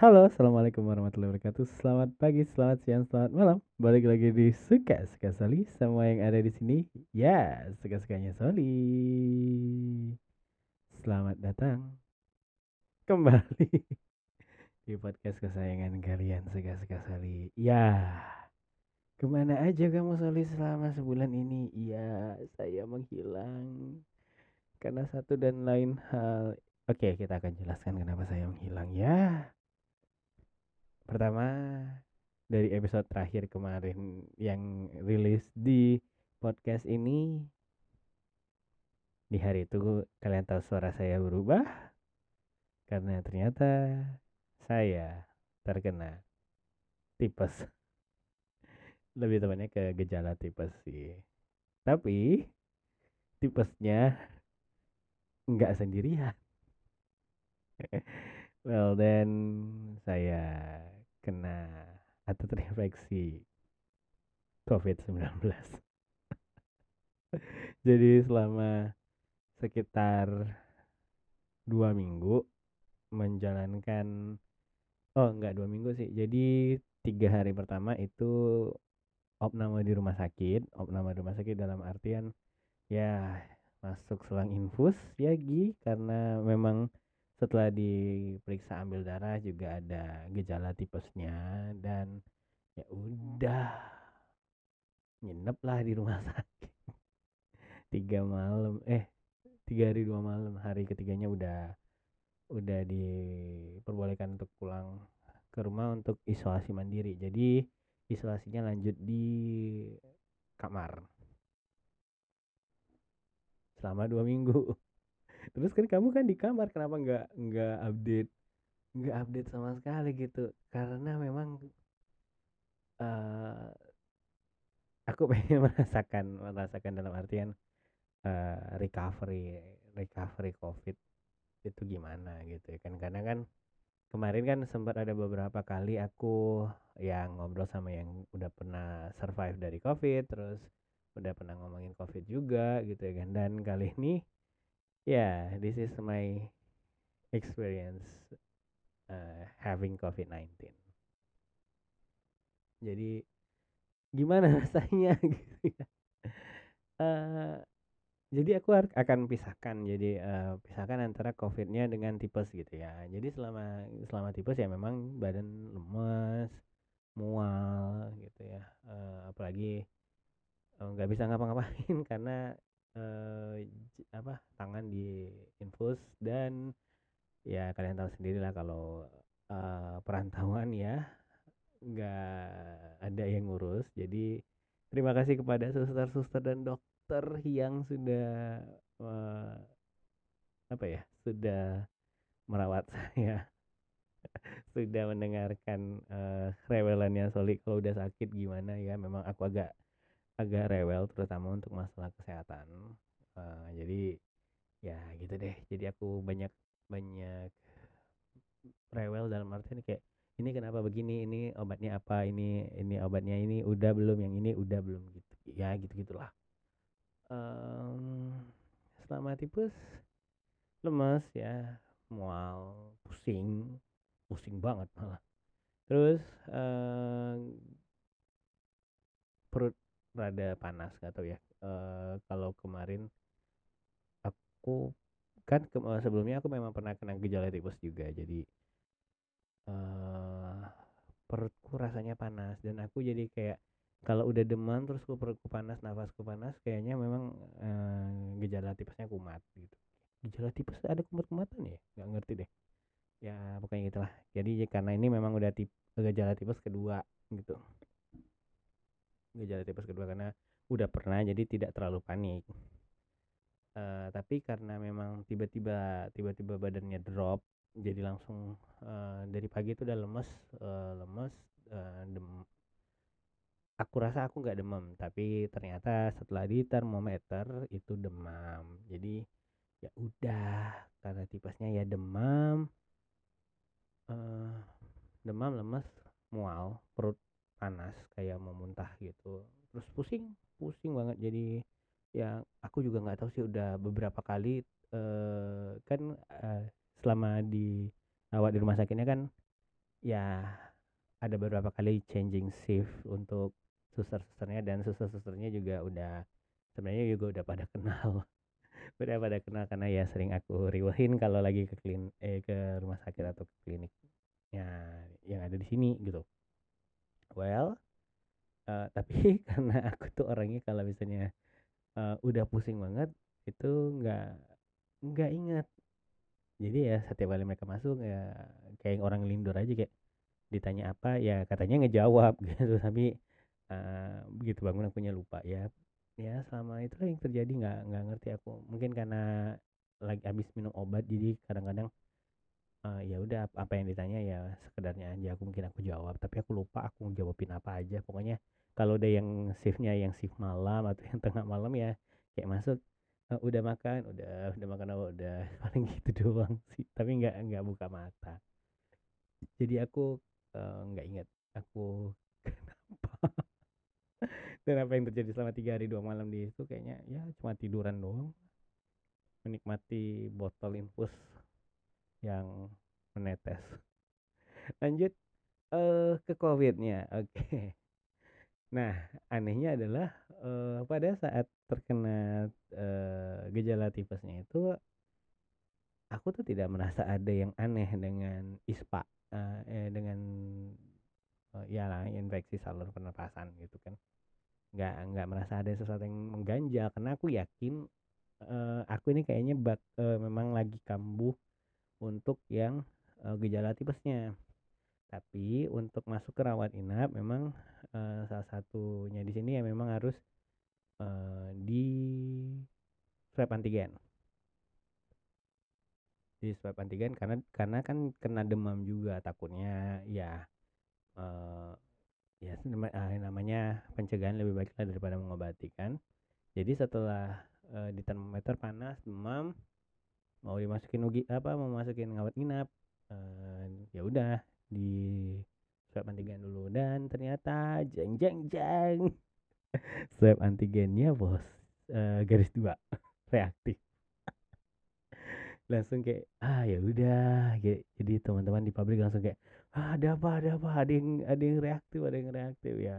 Halo, assalamualaikum warahmatullahi wabarakatuh. Selamat pagi, selamat siang, selamat malam. Balik lagi di suka suka Soli. Semua yang ada di sini, ya suka sukanya Soli. Selamat datang kembali di podcast kesayangan kalian suka suka Soli. Ya, ke mana aja kamu Soli selama sebulan ini? Ya, saya menghilang karena satu dan lain hal. Oke, kita akan jelaskan kenapa saya menghilang ya. Pertama, dari episode terakhir kemarin yang rilis di podcast ini di hari itu kalian tahu suara saya berubah karena ternyata saya terkena tipes. Lebih tepatnya ke gejala tipes sih. Tapi tipesnya nggak sendirian. Well then saya kena atau terinfeksi COVID-19 jadi selama sekitar dua minggu menjalankan oh enggak dua minggu sih. Jadi tiga hari pertama itu opname di rumah sakit opname di rumah sakit dalam artian ya masuk selang infus ya Gi karena memang setelah diperiksa ambil darah juga ada gejala tipesnya dan ya udah nginep lah di rumah sakit. Tiga malam eh tiga hari dua malam hari ketiganya udah udah diperbolehkan untuk pulang ke rumah untuk isolasi mandiri. Jadi isolasinya lanjut di kamar. Selama dua minggu terus kan kamu kan di kamar kenapa nggak nggak update nggak update sama sekali gitu? Karena memang uh, aku pengen merasakan merasakan dalam artian uh, recovery recovery covid itu gimana gitu ya kan. Karena kan kemarin kan sempat ada beberapa kali aku yang ngobrol sama yang udah pernah survive dari covid terus udah pernah ngomongin covid juga gitu ya kan. Dan kali ini yeah this is my experience uh, having covid-19 jadi gimana rasanya uh, jadi aku akan pisahkan. Jadi uh, pisahkan antara covidnya dengan tipes gitu ya. Jadi selama selama tipes ya memang badan lemes mual gitu ya. Uh, apalagi nggak uh, bisa ngapa-ngapain karena uh, apa tangan di infus dan ya kalian tahu sendiri lah kalau uh, perantauan ya nggak ada yang ngurus. Jadi terima kasih kepada suster-suster dan dokter yang sudah uh, apa ya sudah merawat saya sudah mendengarkan uh, rewelannya Soli kalau udah sakit gimana ya memang aku agak agak rewel terutama untuk masalah kesehatan. Uh, jadi ya gitu deh. Jadi aku banyak banyak rewel dalam artian kayak ini kenapa begini? Ini obatnya apa? Ini ini obatnya ini udah belum? Yang ini udah belum? Gitu ya gitu gitulah. Um, selama tipes lemas ya mual pusing pusing banget malah. Terus uh, perut rada panas gak tau ya. Uh, kalau kemarin aku kan ke, uh, sebelumnya aku memang pernah kena gejala tipes juga jadi uh, perutku rasanya panas dan aku jadi kayak kalau udah demam terus perutku panas nafasku panas kayaknya memang eh, gejala tipesnya kumat gitu. Gejala tipes ada kumat-kumatan ya? Nggak ngerti deh. Ya pokoknya gitulah. Jadi karena ini memang udah tip, gejala tipes kedua gitu gejala tipes kedua karena udah pernah jadi tidak terlalu panik. Uh, tapi karena memang tiba-tiba tiba-tiba badannya drop jadi langsung uh, dari pagi itu udah lemes uh, lemes uh, dem aku rasa aku nggak demam tapi ternyata setelah di termometer itu demam. Jadi ya udah karena tipesnya ya demam uh, demam lemes mual perut panas kayak mau muntah gitu. Terus pusing pusing banget. Jadi ya aku juga nggak tahu sih udah beberapa kali uh, kan uh, selama di awat di rumah sakitnya kan ya ada beberapa kali changing shift untuk suster-susternya dan suster-susternya juga udah sebenarnya juga udah pada kenal. Udah pada kenal karena ya sering aku riwahin kalau lagi ke klin eh ke rumah sakit atau ke klinik. Ya yang ada di sini gitu well uh, tapi karena aku tuh orangnya kalau misalnya uh, udah pusing banget itu nggak nggak ingat. Jadi ya setiap kali mereka masuk ya kayak orang lindur aja kayak ditanya apa ya katanya ngejawab gitu. Tapi uh, begitu bangun akunya lupa. Ya ya selama itu yang terjadi nggak nggak ngerti aku. Mungkin karena lagi habis minum obat jadi kadang-kadang uh, ya udah apa yang ditanya ya sekedarnya aja aku mungkin aku jawab tapi aku lupa aku jawabin apa aja. Pokoknya kalau ada yang shiftnya yang shift malam atau yang tengah malam ya kayak masuk uh, udah makan udah udah makan apa? Udah paling gitu doang sih tapi nggak nggak buka mata. Jadi aku nggak uh, ingat aku kenapa dan apa yang terjadi selama tiga hari dua malam di itu kayaknya ya cuma tiduran doang menikmati botol infus yang menetes lanjut uh, ke covidnya oke okay. nah anehnya adalah uh, pada saat terkena uh, gejala tipesnya itu aku tuh tidak merasa ada yang aneh dengan ispa uh, eh, dengan uh, ya lah infeksi saluran pernapasan gitu kan nggak nggak merasa ada sesuatu yang mengganjal karena aku yakin uh, aku ini kayaknya bak, uh, memang lagi kambuh untuk yang uh, gejala tipesnya. Tapi untuk masuk ke rawat inap memang uh, salah satunya di sini ya memang harus uh, di swab antigen. Di swab antigen karena karena kan kena demam juga takutnya ya uh, ya namanya pencegahan lebih baik daripada mengobati kan jadi setelah uh, di termometer panas demam mau dimasukin ugi apa mau masukin ngawat inap uh, ya udah di swab antigen dulu. Dan ternyata jeng jeng jeng. Swab antigennya bos uh, garis dua reaktif. Langsung kayak ah ya udah. Jadi teman-teman di pabrik langsung kayak ah, ada apa ada apa? Ada yang ada yang reaktif ada yang reaktif. Ya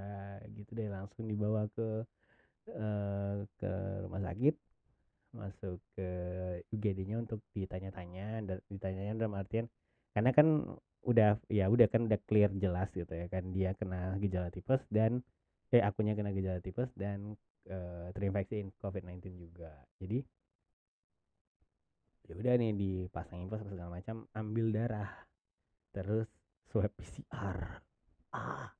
gitu deh langsung dibawa ke uh, ke rumah sakit masuk ke UGD-nya untuk ditanya-tanya dan ditanyanya dalam artian karena kan udah ya udah kan udah clear jelas gitu ya kan dia kena gejala tipes dan eh akunya kena gejala tipes dan uh, terinfeksi COVID-19 juga. Jadi ya udah nih dipasang infus segala macam ambil darah terus swab PCR ah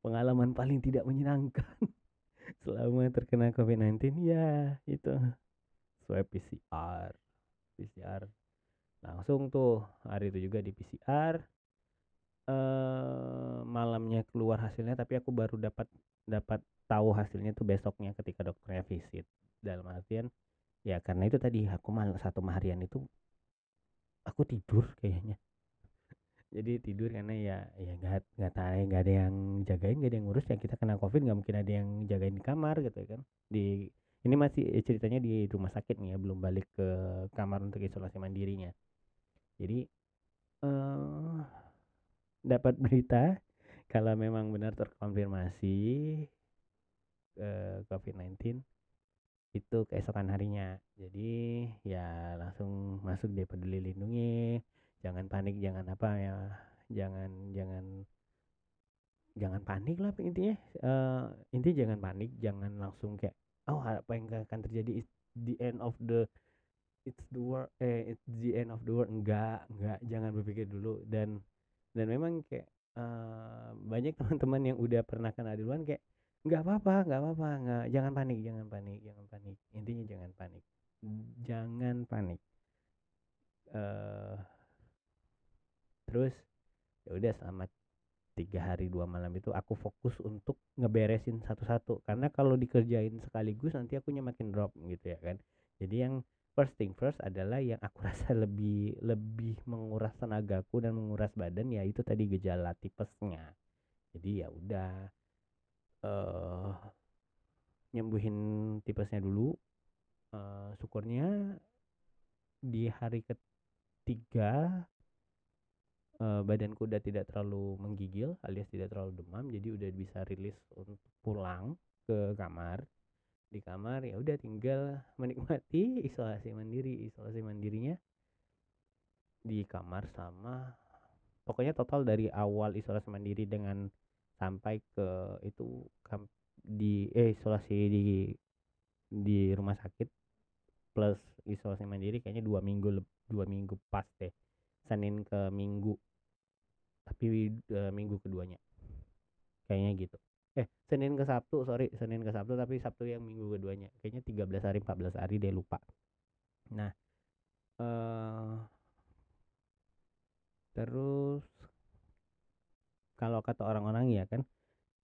pengalaman paling tidak menyenangkan selama terkena COVID-19 ya itu swab PCR PCR langsung tuh hari itu juga di PCR eh, malamnya keluar hasilnya tapi aku baru dapat dapat tahu hasilnya tuh besoknya ketika dokternya visit. Dalam artian ya karena itu tadi aku malam satu harian itu aku tidur kayaknya. Jadi tidur karena ya ya nggak nggak tahu nggak ada yang jagain nggak ada yang ngurus ya kita kena covid nggak mungkin ada yang jagain di kamar gitu kan. Di ini masih eh, ceritanya di rumah sakit nih ya belum balik ke kamar untuk isolasi mandirinya. Jadi uh, dapat berita kalau memang benar terkonfirmasi uh, COVID-19 itu keesokan harinya. Jadi ya langsung masuk di peduli lindungi. Jangan panik jangan apa ya jangan jangan jangan panik lah intinya. Uh, intinya jangan panik jangan langsung kayak oh apa yang akan terjadi is the end of the it's the world eh it's the end of the world. Enggak enggak. Jangan berpikir dulu. Dan dan memang kayak uh, banyak teman-teman yang udah pernah kena duluan kayak nggak apa-apa nggak apa-apa nggak jangan panik jangan panik jangan panik. Intinya jangan panik. Jangan panik. Uh, terus ya udah selama tiga hari dua malam itu aku fokus untuk ngeberesin satu-satu. Karena kalau dikerjain sekaligus nanti akunya makin drop gitu ya kan. Jadi yang first thing first adalah yang aku rasa lebih lebih menguras tenagaku dan menguras badan ya itu tadi gejala tipesnya. Jadi ya udah uh, nyembuhin tipesnya dulu. Uh, syukurnya di hari ketiga uh, badanku udah tidak terlalu menggigil alias tidak terlalu demam jadi udah bisa rilis untuk pulang ke kamar. Di kamar ya udah tinggal menikmati isolasi mandiri isolasi mandirinya di kamar sama pokoknya total dari awal isolasi mandiri dengan sampai ke itu di eh isolasi di di rumah sakit plus isolasi mandiri kayaknya dua minggu dua minggu pas deh Senin ke Minggu. Tapi uh, minggu keduanya. Kayaknya gitu. Eh Senin ke Sabtu sorry. Senin ke Sabtu tapi Sabtu yang minggu keduanya. Kayaknya 13 hari 14 hari deh lupa. Nah uh, terus kalau kata orang-orang ya kan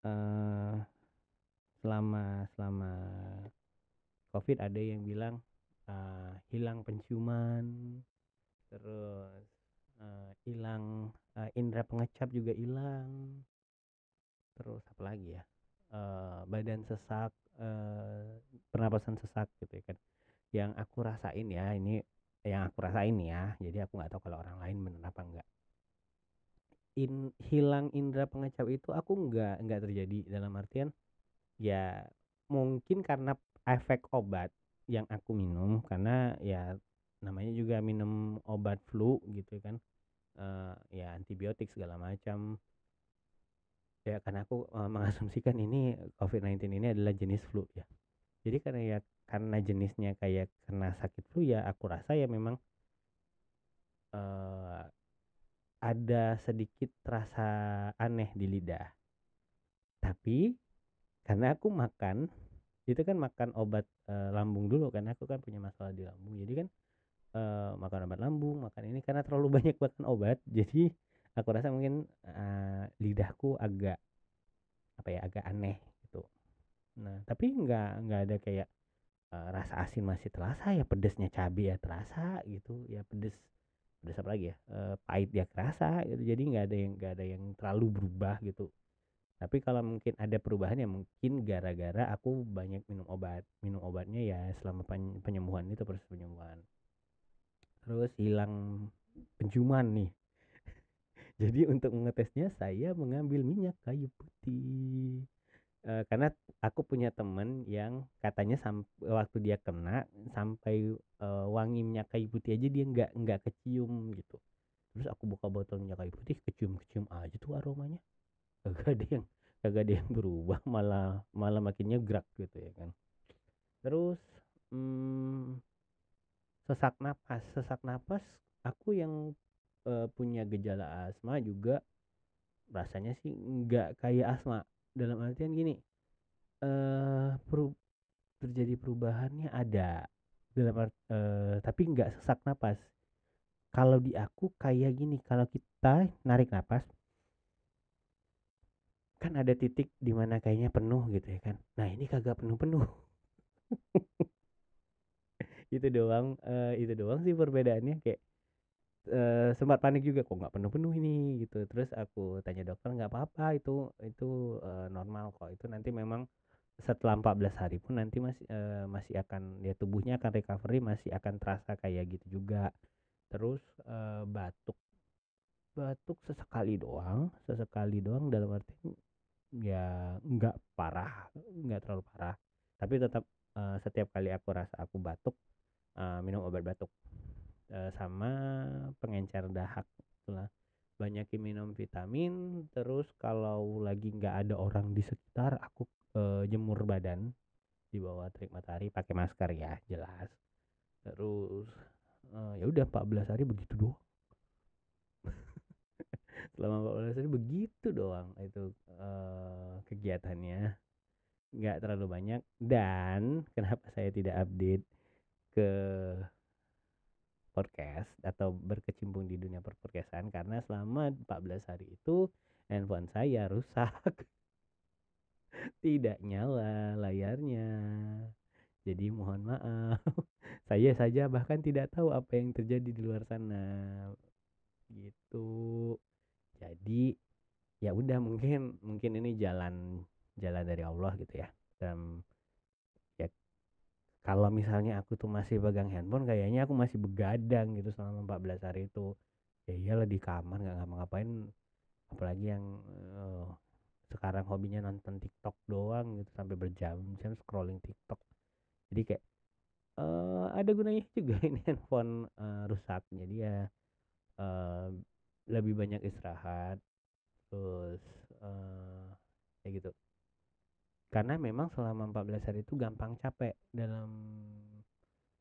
uh, selama selama covid ada yang bilang uh, hilang penciuman terus hilang uh, indera pengecap juga hilang. Terus apa lagi ya? Uh, badan sesak uh, pernapasan sesak gitu ya kan. Yang aku rasain ya ini yang aku rasain ya jadi aku nggak tahu kalau orang lain benar apa enggak in hilang indera pengecap itu aku nggak nggak terjadi. Dalam artian ya mungkin karena efek obat yang aku minum karena ya namanya juga minum obat flu gitu kan uh, ya antibiotik segala macam. Ya karena aku uh, mengasumsikan ini COVID-19 ini adalah jenis flu ya. Jadi karena ya karena jenisnya kayak kena sakit flu ya aku rasa ya memang uh, ada sedikit rasa aneh di lidah. Tapi karena aku makan itu kan makan obat uh, lambung dulu karena aku kan punya masalah di lambung. Jadi kan uh, makan obat lambung makan ini karena terlalu banyak makan obat jadi aku rasa mungkin uh, lidahku agak apa ya agak aneh gitu. Nah tapi nggak nggak ada kayak uh, rasa asin masih terasa ya pedesnya cabai ya terasa gitu ya pedes pedes apa lagi ya uh, pahit ya terasa gitu. Jadi nggak ada yang nggak ada yang terlalu berubah gitu. Tapi kalau mungkin ada perubahan ya mungkin gara-gara aku banyak minum obat minum obatnya ya selama penyembuhan itu proses penyembuhan terus hilang penciuman nih. Jadi untuk mengetesnya saya mengambil minyak kayu putih. E, karena aku punya temen yang katanya waktu dia kena sampai e, wangi minyak kayu putih aja dia nggak nggak kecium gitu. Terus aku buka botol minyak kayu putih kecium kecium aja tuh aromanya. Kagak ada yang kagak ada yang berubah malah malah makinnya gerak gitu ya kan. Terus hmm, sesak napas sesak napas aku yang uh, punya gejala asma juga rasanya sih nggak kayak asma. Dalam artian gini uh, peru terjadi perubahannya ada. Dalam art, uh, tapi nggak sesak napas. Kalau di aku kayak gini kalau kita narik napas kan ada titik di mana kayaknya penuh gitu ya kan. Nah ini kagak penuh penuh itu doang uh, itu doang sih perbedaannya kayak uh, sempat panik juga kok nggak penuh-penuh ini? Gitu. Terus aku tanya dokter nggak apa-apa itu itu uh, normal kok. Itu nanti memang setelah 14 hari pun nanti masih uh, masih akan ya tubuhnya akan recovery masih akan terasa kayak gitu juga. Terus uh, batuk. Batuk sesekali doang sesekali doang dalam arti ya nggak parah nggak terlalu parah. Tapi tetap uh, setiap kali aku rasa aku batuk uh, minum obat batuk. Uh, sama pengencer dahak itulah banyakin minum vitamin terus kalau lagi nggak ada orang di sekitar aku uh, jemur badan di bawah terik matahari pakai masker ya jelas. Terus uh, ya udah 14 hari begitu doang. Selama 14 hari begitu doang itu uh, kegiatannya. Nggak terlalu banyak. Dan kenapa saya tidak update ke podcast atau berkecimpung di dunia perpodcastan karena selama 14 hari itu handphone saya rusak. Tidak nyala layarnya. Jadi mohon maaf. Saya saja bahkan tidak tahu apa yang terjadi di luar sana. Gitu. Jadi ya udah mungkin mungkin ini jalan jalan dari Allah gitu ya. Dan kalau misalnya aku tuh masih pegang handphone kayaknya aku masih begadang gitu selama 14 hari itu. Ya iyalah di kamar nggak ngapa-ngapain. Apalagi yang uh, sekarang hobinya nonton TikTok doang gitu sampai berjam-jam scrolling TikTok. Jadi kayak uh, ada gunanya juga ini handphone uh, rusak. Jadi ya uh, lebih banyak istirahat. Terus uh, karena memang selama 14 hari itu gampang capek dalam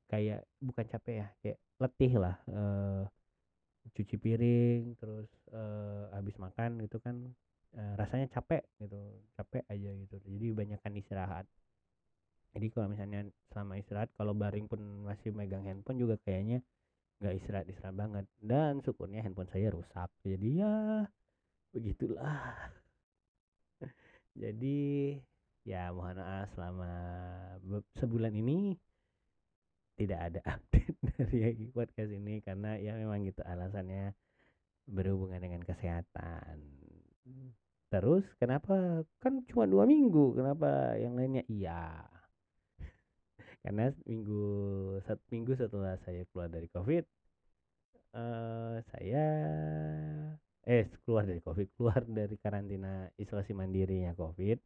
kayak bukan capek ya kayak letih lah uh, cuci piring terus uh, habis makan gitu kan uh, rasanya capek gitu capek aja gitu. Jadi banyakkan istirahat. Jadi kalau misalnya selama istirahat kalau baring pun masih megang handphone juga kayaknya nggak istirahat istirahat banget. Dan syukurnya handphone saya rusak. Jadi ya begitulah. Jadi ya mohon maaf selama sebulan ini tidak ada update dari podcast ini karena ya memang gitu alasannya berhubungan dengan kesehatan. Terus kenapa? Kan cuma dua minggu kenapa yang lainnya? Iya. Karena minggu satu minggu setelah saya keluar dari covid uh, saya eh keluar dari covid keluar dari karantina isolasi mandirinya covid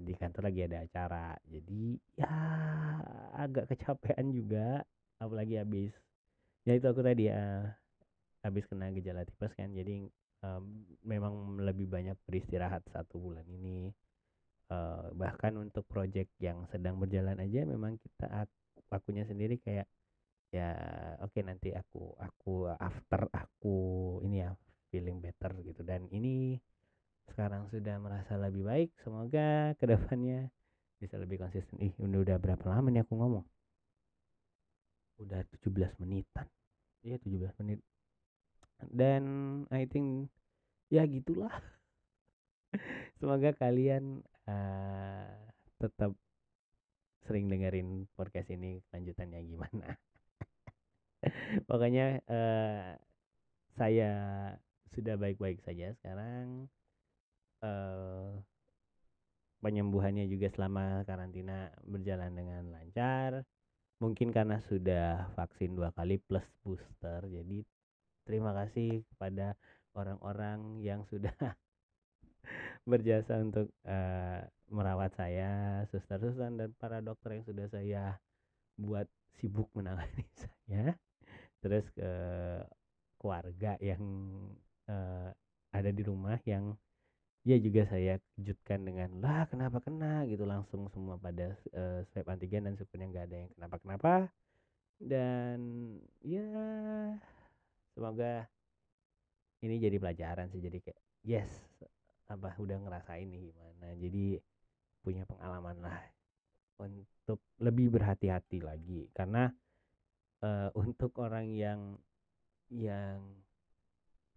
di kantor lagi ada acara. Jadi ya agak kecapean juga apalagi habis. Ya itu aku tadi ya habis kena gejala tipes kan. Jadi um, memang lebih banyak beristirahat satu bulan ini. Uh, bahkan untuk project yang sedang berjalan aja memang kita akunya sendiri kayak ya oke okay, nanti aku aku after aku ini ya feeling better gitu. Dan ini sekarang sudah merasa lebih baik semoga ke depannya bisa lebih konsisten. Ih udah udah berapa lama nih aku ngomong? Udah 17 menitan. Iya 17 menit. Dan I think ya gitulah. Semoga kalian uh, tetap sering dengerin podcast ini lanjutannya gimana. Pokoknya uh, saya sudah baik-baik saja sekarang uh, penyembuhannya juga selama karantina berjalan dengan lancar mungkin karena sudah vaksin dua kali plus booster jadi terima kasih kepada orang-orang yang sudah berjasa untuk uh, merawat saya, suster-suster dan para dokter yang sudah saya buat sibuk menangani saya. Terus ke uh, keluarga yang uh, ada di rumah yang ya juga saya kejutkan dengan lah kenapa kena? gitu langsung semua pada uh, swab antigen dan syukurnya nggak ada yang kenapa kenapa dan ya semoga ini jadi pelajaran sih jadi kayak yes apa udah ngerasain nih gimana. Jadi punya pengalaman lah untuk lebih berhati-hati lagi. Karena uh, untuk orang yang yang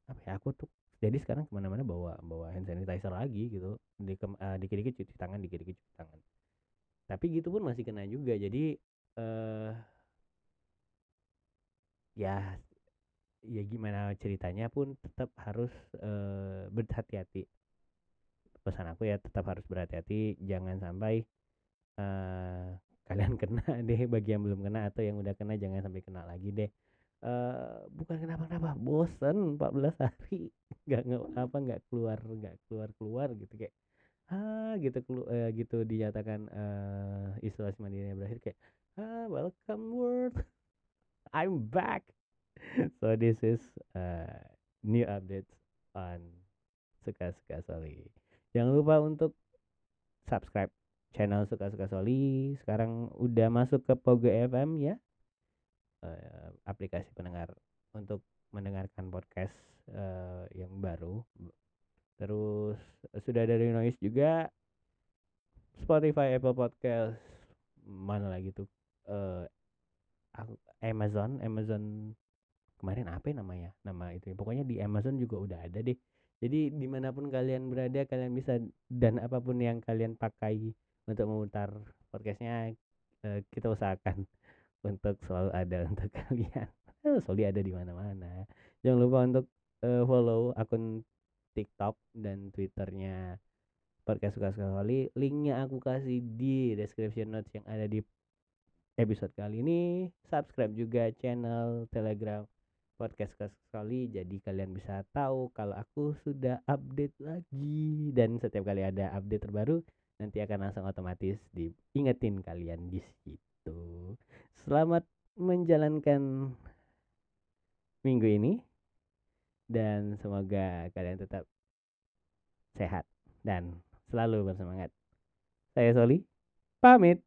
apa ya aku tuh jadi sekarang ke mana-mana bawa bawa hand sanitizer lagi gitu. Di uh, dikit-dikit cuci tangan dikit-dikit cuci tangan. Tapi gitu pun masih kena juga. Jadi uh, ya ya gimana ceritanya pun tetap harus uh, berhati-hati. Pesan aku ya tetap harus berhati-hati. Jangan sampai uh, kalian kena deh bagi yang belum kena atau yang udah kena jangan sampai kena lagi deh uh, bukan kenapa kenapa bosen 14 hari nggak apa nggak keluar nggak keluar keluar gitu kayak ah gitu kelu uh, gitu dinyatakan uh, isolasi mandiri berakhir kayak ah welcome world I'm back so this is uh, new updates on suka-suka Soli Jangan lupa untuk subscribe channel Suka-Suka Soli. Sekarang udah masuk ke Pogo FM ya. Uh, aplikasi pendengar untuk mendengarkan podcast uh, yang baru. Terus sudah dari Noise juga Spotify, Apple Podcast, mana lagi tuh? Uh, Amazon, Amazon kemarin apa ya namanya? Nama itu. Pokoknya di Amazon juga udah ada deh jadi di mana pun kalian berada kalian bisa dan apa pun yang kalian pakai untuk memutar podcastnya kita usahakan untuk selalu ada untuk kalian. Selalu ada di mana-mana. Jangan lupa untuk uh, follow akun TikTok dan Twitternya podcast suka sekali linknya aku kasih di description notes yang ada di episode kali ini. Subscribe juga channel telegram podcast sekali jadi kalian bisa tahu kalau aku sudah update lagi. Dan setiap kali ada update terbaru nanti akan langsung otomatis diingetin kalian di situ. Selamat menjalankan minggu ini dan semoga kalian tetap sehat dan selalu bersemangat. Saya Soli, pamit.